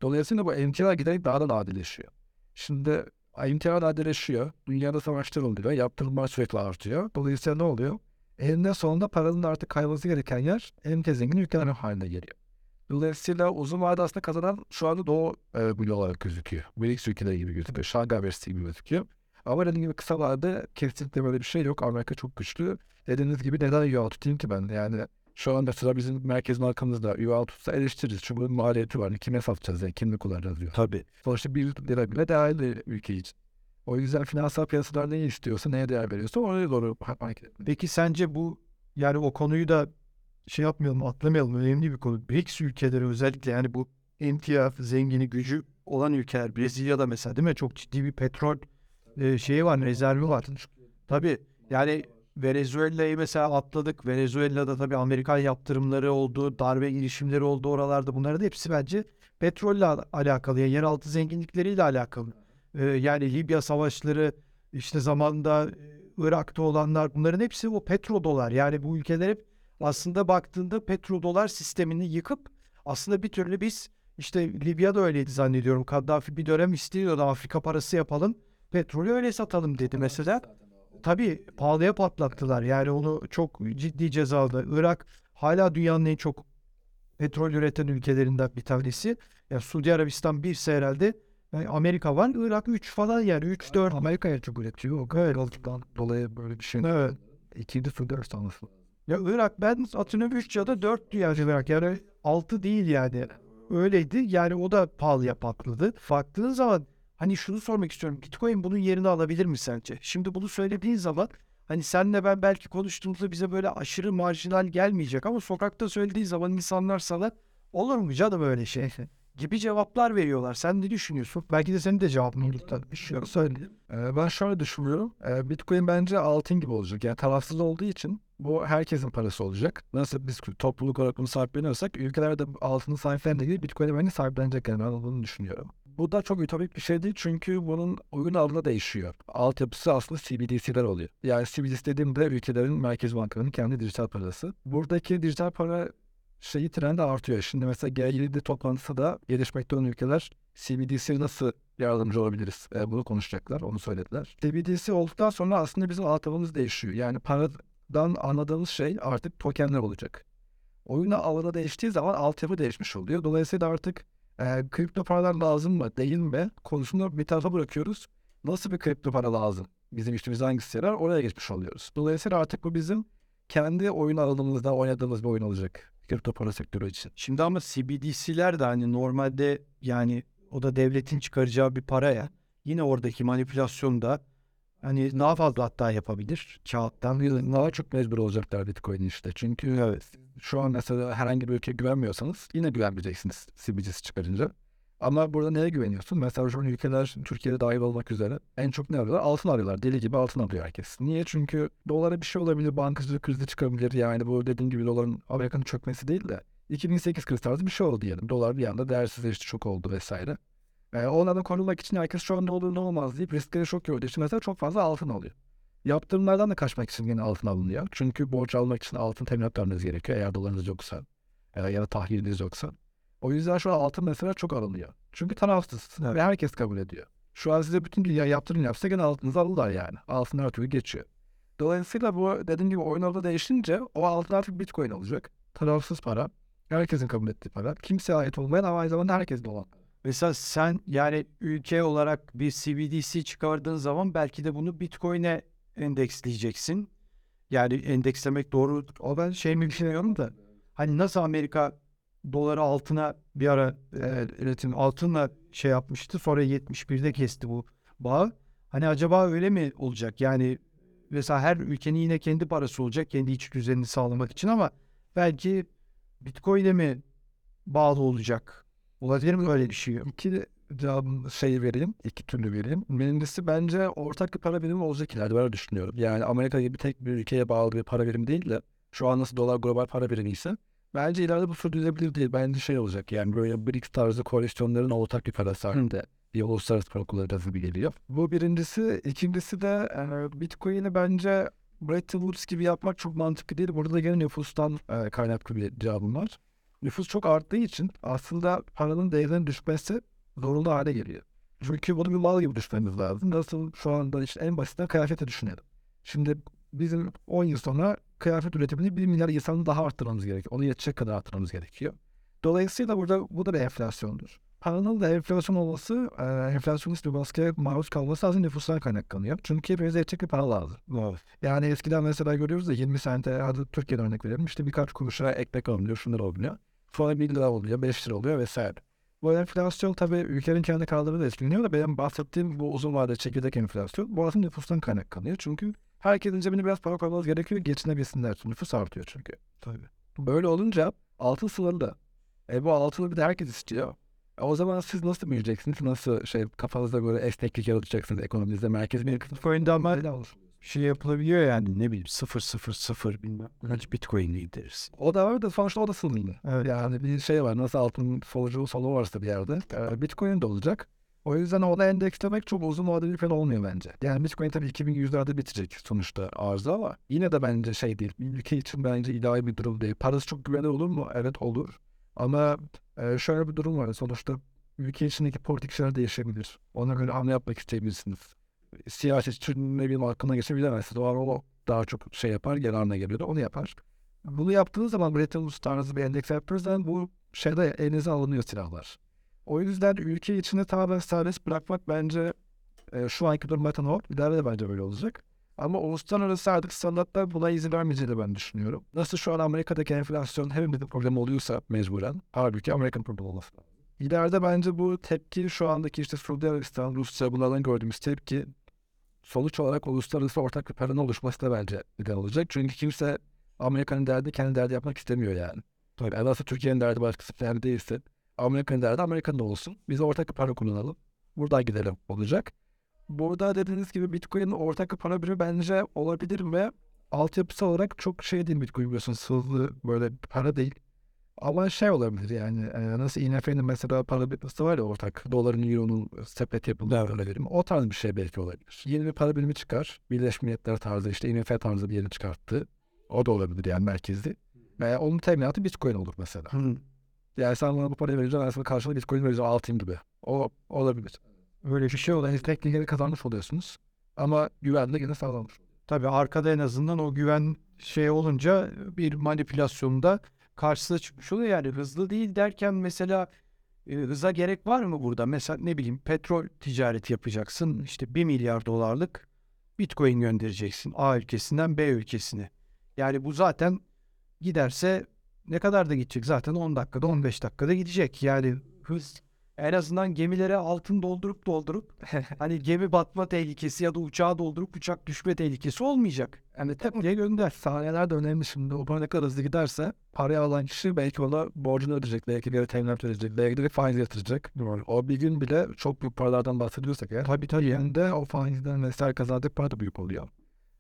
Dolayısıyla bu emtialar giderek daha da nadileşiyor. Şimdi imtihan adeleşiyor. Dünyada savaşlar oluyor. Yaptırımlar sürekli artıyor. Dolayısıyla ne oluyor? Eninde sonunda paranın artık kayması gereken yer en zengin ülkeler haline geliyor. Dolayısıyla uzun vadede aslında kazanan şu anda Doğu e, bloğu olarak gözüküyor. BRICS ülkeleri gibi gözüküyor. Şangay Beste gibi gözüküyor. Ama dediğim gibi kısa vadede kesinlikle böyle bir şey yok. Amerika çok güçlü. Dediğiniz gibi neden yuva tutayım ki ben? Yani şu an mesela bizim merkez markamızda yuva tutsa eleştiririz. Çünkü bunun maliyeti var. Kime satacağız yani? Kimle kullanacağız diyor. Tabii. Sonuçta bir lira bile değerli ülke için. O yüzden finansal piyasalar neyi istiyorsa, neye değer veriyorsa oraya doğru hareket etmeli. Peki sence bu yani o konuyu da şey yapmayalım, atlamayalım. Önemli bir konu. BRICS ülkeleri özellikle yani bu emtia zengini gücü olan ülkeler. Brezilya'da mesela değil mi? Çok ciddi bir petrol e, şeyi var, rezervi var. Tabii yani Venezuela'yı mesela atladık. Venezuela'da tabii Amerikan yaptırımları oldu, darbe girişimleri oldu oralarda. Bunların hepsi bence petrolle al- alakalı, yani yeraltı zenginlikleriyle alakalı. Ee, yani Libya savaşları, işte zamanında e, Irak'ta olanlar bunların hepsi o petrodolar. Yani bu ülkeler hep aslında baktığında petrodolar sistemini yıkıp aslında bir türlü biz işte Libya'da öyleydi zannediyorum. Kaddafi bir dönem istiyordu Afrika parası yapalım. Petrolü öyle satalım dedi mesela. Tabii pahalıya patlattılar. Yani onu çok ciddi cezalı. Irak hala dünyanın en çok petrol üreten ülkelerinden bir tanesi. Ya Suudi Arabistan birse herhalde yani Amerika var. Irak 3 falan yani 3 4. Amerika'ya çok üretiyor. O Evet. Dolayı böyle bir şey. Evet. İkinci Suudi Arabistan'lısı. Ya Irak ben hatırlıyorum 3 ya da 4 yani Irak yani 6 değil yani. Öyleydi yani o da pahalıya patladı. Baktığın zaman hani şunu sormak istiyorum. Bitcoin bunun yerini alabilir mi sence? Şimdi bunu söylediğin zaman hani senle ben belki konuştuğumuzda bize böyle aşırı marjinal gelmeyecek ama sokakta söylediğin zaman insanlar sana olur mu canım öyle şey gibi cevaplar veriyorlar. Sen ne düşünüyorsun? Belki de senin de cevabın olur tabii. Şunu söyleyeyim. Ee, ben şöyle düşünüyorum. Ee, Bitcoin bence altın gibi olacak. Yani tarafsız olduğu için bu herkesin parası olacak. Nasıl biz topluluk olarak bunu sahipleniyorsak ülkelerde bu altının sahiplendiği gibi Bitcoin'i bence sahiplenecek. Yani ben bunu düşünüyorum. Bu da çok ütopik bir şey değil çünkü bunun oyun alanı değişiyor. Altyapısı aslında CBDC'ler oluyor. Yani CBDC dediğimde ülkelerin merkez bankalarının kendi dijital parası. Buradaki dijital para şeyi trendi artıyor. Şimdi mesela G7 toplantısı da gelişmekte olan ülkeler CBDC nasıl yardımcı olabiliriz? E, bunu konuşacaklar, onu söylediler. CBDC olduktan sonra aslında bizim altyapımız değişiyor. Yani paradan anladığımız şey artık tokenler olacak. Oyuna alanı değiştiği zaman altyapı değişmiş oluyor. Dolayısıyla artık e, kripto paralar lazım mı, değil mi konusunda bir tarafa bırakıyoruz. Nasıl bir kripto para lazım? Bizim işimiz hangisi yarar? Oraya geçmiş oluyoruz. Dolayısıyla artık bu bizim kendi oyun alanımızda oynadığımız bir oyun olacak. Kripto para sektörü için. Şimdi ama CBDC'ler de hani normalde yani o da devletin çıkaracağı bir para ya. Yine oradaki manipülasyon da hani daha fazla hatta yapabilir kağıttan. Daha çok mecbur olacaklar Bitcoin işte. Çünkü evet, şu an mesela herhangi bir ülkeye güvenmiyorsanız yine güvenmeyeceksiniz CBDC çıkarınca. Ama burada neye güveniyorsun? Mesela şu an ülkeler Türkiye'de dahil olmak üzere en çok ne arıyorlar? Altın arıyorlar. Deli gibi altın arıyor herkes. Niye? Çünkü dolara bir şey olabilir, bankacılık krizi çıkabilir. Yani bu dediğim gibi doların Amerika'nın çökmesi değil de 2008 krizi tarzı bir şey oldu diyelim. Dolar bir anda değersizleşti, çok oldu vesaire. E, onlardan korunmak için herkes şu an ne olur ne olmaz deyip riskleri çok gördüğü için mesela çok fazla altın alıyor. Yaptırımlardan da kaçmak için yine altın alınıyor. Çünkü borç almak için altın teminat vermeniz gerekiyor eğer dolarınız yoksa e, ya da tahviliniz yoksa. O yüzden şu an altın mesela çok alınıyor. Çünkü tarafsız ve herkes kabul ediyor. Şu an size bütün dünya yaptırım yapsa gene altınızı alırlar yani. Altın her türlü geçiyor. Dolayısıyla bu dediğim gibi oyun alanı değişince o altın artık bitcoin olacak. Tarafsız para. Herkesin kabul ettiği para. Kimseye ait olmayan ama aynı zamanda herkesin olan. Mesela sen yani ülke olarak bir CBDC çıkardığın zaman belki de bunu Bitcoin'e endeksleyeceksin. Yani endekslemek doğru o ben şey mi bilmiyorum da hani nasıl Amerika doları altına bir ara e, üretim altınla şey yapmıştı sonra 71'de kesti bu bağı. Hani acaba öyle mi olacak? Yani mesela her ülkenin yine kendi parası olacak kendi iç düzenini sağlamak için ama belki Bitcoin'e mi bağlı olacak? Olabilir mi öyle bir şey? İki cevabın şey vereyim, iki türlü vereyim. Birincisi bence ortak bir para birimi olacak ileride ben öyle düşünüyorum. Yani Amerika gibi tek bir ülkeye bağlı bir para birimi değil de şu an nasıl dolar global para birimi ise bence ileride bu sürdürülebilir değil. Bence şey olacak yani böyle BRICS tarzı koalisyonların ortak bir parası halinde bir uluslararası para kullanacağız gibi geliyor. Bu birincisi. ikincisi de e, Bitcoin'i bence Bretton Woods gibi yapmak çok mantıklı değil. Burada da gene nüfustan e, kaynaklı bir cevabım var. Nüfus çok arttığı için aslında paranın değerinin düşmesi zorunlu hale geliyor. Çünkü bunu bir mal gibi düşünmemiz lazım. Nasıl şu anda işte en basitinden kıyafeti düşünelim. Şimdi bizim 10 yıl sonra kıyafet üretimini 1 milyar insanı daha arttırmamız gerekiyor. Onu yetecek kadar arttırmamız gerekiyor. Dolayısıyla burada bu da bir enflasyondur. Paranın da enflasyon olması, e, enflasyonist bir baskıya maruz kalması aslında nüfustan kaynaklanıyor. Çünkü hepimize yetecek bir para lazım. Yani eskiden mesela görüyoruz da 20 sente, hadi Türkiye'den örnek verelim. işte birkaç kuruşa ekmek alınıyor, şunlar oluyor. Sonra 1 lira oluyor, 5 lira oluyor vesaire. Bu enflasyon tabii ülkenin kendi kaldırımı da etkileniyor da benim bahsettiğim bu uzun vadeli çekirdek enflasyon bu aslında nüfustan kaynaklanıyor. Çünkü herkesin cebine biraz para koymanız gerekiyor geçinebilsinler. Nüfus artıyor çünkü. Tabii. Böyle olunca altın sınırlı. E bu altını bir de herkes istiyor. E o zaman siz nasıl büyüyeceksiniz? Nasıl şey kafanızda göre esneklik yaratacaksınız ekonominizde? Merkez bir Bitcoin'de ama Öyle olur. Şey yapılabiliyor yani ne bileyim 0 0 0 bilmem kaç Bitcoin gideriz. O da var da sonuçta o da sınırlı. Evet. Yani bir şey var nasıl altın solucu solu varsa bir yerde e, Bitcoin de olacak. O yüzden ona endekslemek çok uzun vadeli bir plan olmuyor bence. Yani Bitcoin tabii 2100'lerde bitecek sonuçta arzı ama yine de bence şey değil. Ülke için bence ilahi bir durum değil. Parası çok güvenli olur mu? Evet olur. Ama e, şöyle bir durum var. Sonuçta ülke içindeki politik şeyler değişebilir. Ona göre hamle yapmak isteyebilirsiniz. Siyasetçinin ne bileyim hakkına geçebilemezsiniz. O an o daha çok şey yapar, yararına geliyor da onu yapar. Bunu yaptığınız zaman Bretton Woods tarzı bir endeks yaptığınız zaman bu şeyde elinize alınıyor silahlar. O yüzden ülke içinde tamamen serbest bırakmak bence e, şu anki durumda o. İleride de bence böyle olacak. Ama uluslararası artık standartlar buna izin vermeyeceğini ben düşünüyorum. Nasıl şu an Amerika'daki enflasyon hepimizin problemi oluyorsa mecburen. Halbuki Amerikan problemi olması. İleride bence bu tepki şu andaki işte Suudi Arabistan, Rusya bunlardan gördüğümüz tepki sonuç olarak uluslararası ortak bir paranın oluşması da bence neden olacak. Çünkü kimse Amerika'nın derdi kendi derdi yapmak istemiyor yani. Tabii. Nasıl Türkiye'nin derdi başkası derdi değilse Amerika'nın derdi Amerika'nın olsun. Biz ortak bir para kullanalım. Buradan gidelim olacak. Burada dediğiniz gibi Bitcoin'in ortak bir para birimi bence olabilir ve altyapısı olarak çok şey değil Bitcoin biliyorsunuz hızlı böyle para değil. Ama şey olabilir yani e, nasıl IMF'nin mesela para birimi var ya ortak doların euronun sepet yapıldığı Evet. birimi o tarz bir şey belki olabilir. Yeni bir para birimi çıkar Birleşmiş Milletler tarzı işte IMF tarzı bir yeni çıkarttı. O da olabilir yani merkezli. Ve onun teminatı Bitcoin olur mesela. Yani sen bana bu parayı vereceksin, ben sana karşılığında Bitcoin vereceğim altayım gibi. O olabilir. Öyle bir şey olur. Esnekliği gene kazanmış oluyorsunuz. Ama güven de gene sağlanmış oluyor. Tabii arkada en azından o güven şey olunca bir manipülasyonda karşısına çıkmış oluyor. Yani hızlı değil derken mesela e, hıza gerek var mı burada? Mesela ne bileyim petrol ticareti yapacaksın. İşte 1 milyar dolarlık bitcoin göndereceksin A ülkesinden B ülkesine. Yani bu zaten giderse ne kadar da gidecek? Zaten 10 dakikada 15 dakikada gidecek. Yani hız en azından gemilere altın doldurup doldurup hani gemi batma tehlikesi ya da uçağı doldurup uçak düşme tehlikesi olmayacak. Yani tepkiye gönder. Saniyeler de önemli şimdi. O para ne kadar hızlı giderse parayı alan kişi belki ona borcunu ödeyecek. Belki bir teminat ödeyecek. Belki de faiz yatıracak. O bir gün bile çok büyük paralardan bahsediyorsak eğer. Tabii tabii. Yani de o faizden vesaire kazandığı para da büyük oluyor.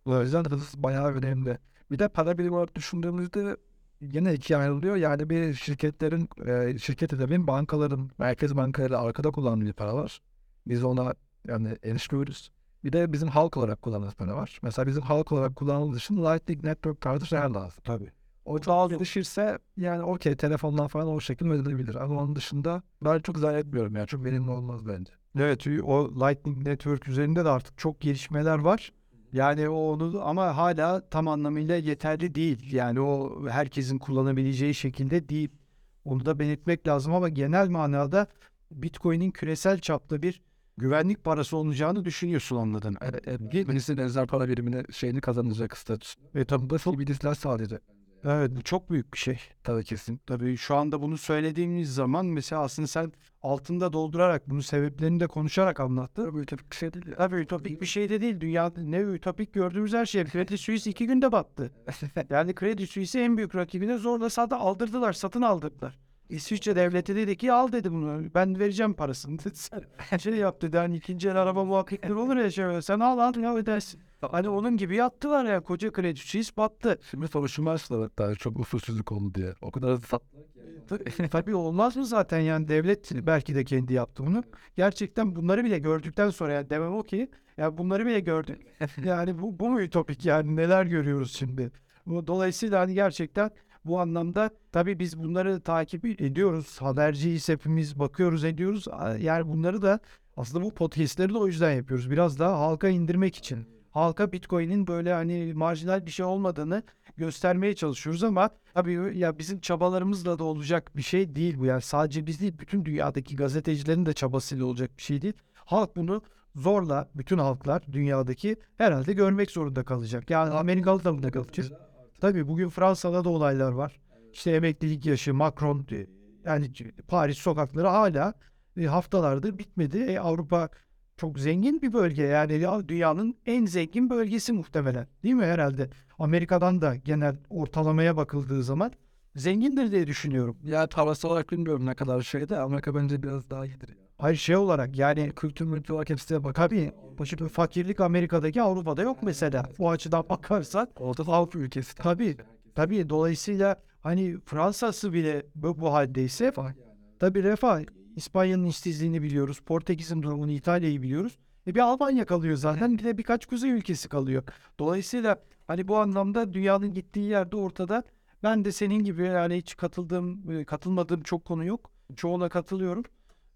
O yüzden hız bayağı önemli. Bir de para birimi olarak düşündüğümüzde yine ikiye ayrılıyor. Yani bir şirketlerin, e, şirket edemin bankaların, merkez bankaları arkada kullandığı bir para var. Biz ona yani erişmiyoruz. Bir de bizim halk olarak kullandığımız para var. Mesela bizim halk olarak kullandığımız için Lightning Network tarzı şeyler lazım. Tabii. O çok gelişirse yani okey telefondan falan o şekilde ödenebilir. Ama onun dışında ben çok zannetmiyorum yani. Çok verimli olmaz bence. Evet o Lightning Network üzerinde de artık çok gelişmeler var. Yani o onu ama hala tam anlamıyla yeterli değil. Yani o herkesin kullanabileceği şekilde değil. Onu da belirtmek lazım ama genel manada Bitcoin'in küresel çapta bir güvenlik parası olacağını düşünüyorsun anladın. Evet, evet. Birisi benzer para birimine şeyini kazanacak statüs. Ve tabii bir diziler sağlayacak. Evet bu çok büyük bir şey. Tabii kesin. Tabii şu anda bunu söylediğimiz zaman mesela aslında sen altında doldurarak bunun sebeplerini de konuşarak anlattın. Tabii ütopik bir şey değil. ya. Tabii ütopik bir şey de değil. Dünyada ne ütopik gördüğümüz her şey. Credit Suisse iki günde battı. Yani Credit Suisse en büyük rakibine zorlasa da aldırdılar, satın aldırdılar. İsviçre devleti dedi ki al dedi bunu. Ben vereceğim parasını şey yaptı dedi. Hani ikinci el araba muhabbetleri olur ya şöyle. Sen al al ya ödersin. Hani onun gibi yattılar ya. Koca Suisse battı. Şimdi soruşturma açtılar hatta çok usulsüzlük oldu diye. O kadar hızlı sat. Tabii, olmaz mı zaten yani devlet belki de kendi yaptı bunu. Gerçekten bunları bile gördükten sonra yani demem o ki ya bunları bile gördük. Yani bu, bu mu ütopik yani neler görüyoruz şimdi. Dolayısıyla hani gerçekten bu anlamda tabii biz bunları takip ediyoruz. Haberciyiz hepimiz bakıyoruz ediyoruz. Yani bunları da Aslında bu podcastleri de o yüzden yapıyoruz. Biraz daha halka indirmek için. Halka Bitcoin'in böyle hani marjinal bir şey olmadığını göstermeye çalışıyoruz ama tabii ya bizim çabalarımızla da olacak bir şey değil bu. Yani sadece biz değil bütün dünyadaki gazetecilerin de çabasıyla olacak bir şey değil. Halk bunu zorla bütün halklar dünyadaki herhalde görmek zorunda kalacak. Yani Amerikalı da mı da kalacak? Tabii bugün Fransa'da da olaylar var. İşte emeklilik yaşı, Macron e, yani Paris sokakları hala e, haftalardır bitmedi. E, Avrupa çok zengin bir bölge yani ya dünyanın en zengin bölgesi muhtemelen değil mi herhalde? Amerika'dan da genel ortalamaya bakıldığı zaman zengindir diye düşünüyorum. Ya parası olarak bilmiyorum ne kadar şeyde. Amerika bence biraz daha iyidir. Ya. Hayır şey olarak yani Kültür mültür olarak hepsine bak. tabii başı fakirlik Amerika'daki Avrupa'da yok mesela. Bu açıdan bakarsan Orta Avrupa ülkesi. Tabii. tabii dolayısıyla hani Fransa'sı bile bu, bu haldeyse Tabii refah. İspanya'nın işsizliğini biliyoruz. Portekiz'in durumunu, İtalya'yı biliyoruz. E bir Almanya kalıyor zaten. Bir de birkaç kuzey ülkesi kalıyor. Dolayısıyla hani bu anlamda dünyanın gittiği yerde ortada. Ben de senin gibi yani hiç katıldığım, e, katılmadığım çok konu yok. Çoğuna katılıyorum.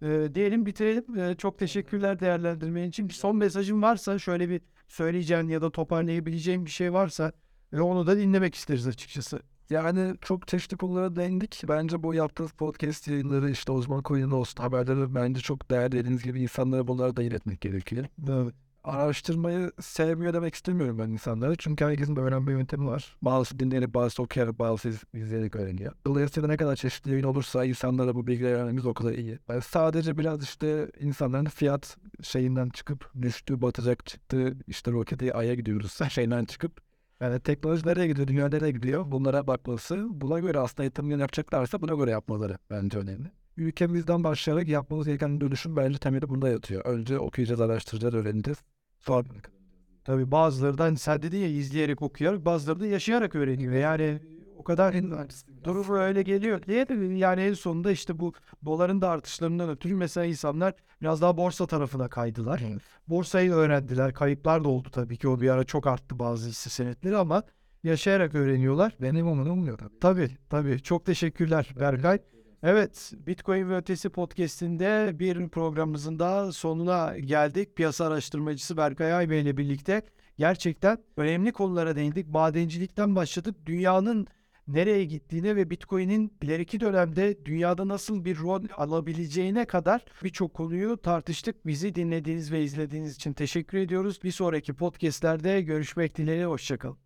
E, diyelim bitirelim. E, çok teşekkürler değerlendirmen için. Bir son mesajın varsa şöyle bir söyleyeceğin ya da toparlayabileceğin bir şey varsa e, onu da dinlemek isteriz açıkçası. Yani çok çeşitli konulara değindik. Bence bu yaptığınız podcast yayınları işte uzman olsun haberleri bence çok değerli dediğiniz gibi insanlara bunları da iletmek gerekiyor. Evet. Araştırmayı sevmiyor demek istemiyorum ben insanlara. Çünkü herkesin bir öğrenme yöntemi var. Bazısı dinleyerek, bazısı okuyarak, bazısı iz- izleyerek öğreniyor. Dolayısıyla ne kadar çeşitli yayın olursa insanlara bu bilgileri öğrenmemiz o kadar iyi. Ben sadece biraz işte insanların fiyat şeyinden çıkıp düştü, batacak çıktı, işte roketi aya gidiyoruz şeyden çıkıp yani teknoloji nereye gidiyor, dünya nereye gidiyor bunlara bakması, buna göre aslında yatırım yapacaklarsa buna göre yapmaları bence önemli. Ülkemizden başlayarak yapmamız gereken dönüşüm bence temeli bunda yatıyor. Önce okuyacağız, araştıracağız, öğreneceğiz. Sonra Tabii bazıları da hani sen dedin ya izleyerek okuyarak bazıları da yaşayarak öğreniyor. Yani o kadar durum öyle geliyor de yani en sonunda işte bu doların da artışlarından ötürü mesela insanlar biraz daha borsa tarafına kaydılar. Evet. Borsayı öğrendiler. Kayıplar da oldu tabii ki o bir ara çok arttı bazı hisse senetleri ama yaşayarak öğreniyorlar. benim umudum olmuyor tabii. Tabii tabii çok teşekkürler Berkay. Evet Bitcoin ve Ötesi podcastinde bir programımızın daha sonuna geldik. Piyasa araştırmacısı Berkay Aybey ile birlikte gerçekten önemli konulara değindik. Madencilikten başladık. Dünyanın nereye gittiğine ve Bitcoin'in ileriki dönemde dünyada nasıl bir rol alabileceğine kadar birçok konuyu tartıştık. Bizi dinlediğiniz ve izlediğiniz için teşekkür ediyoruz. Bir sonraki podcastlerde görüşmek dileğiyle. Hoşçakalın.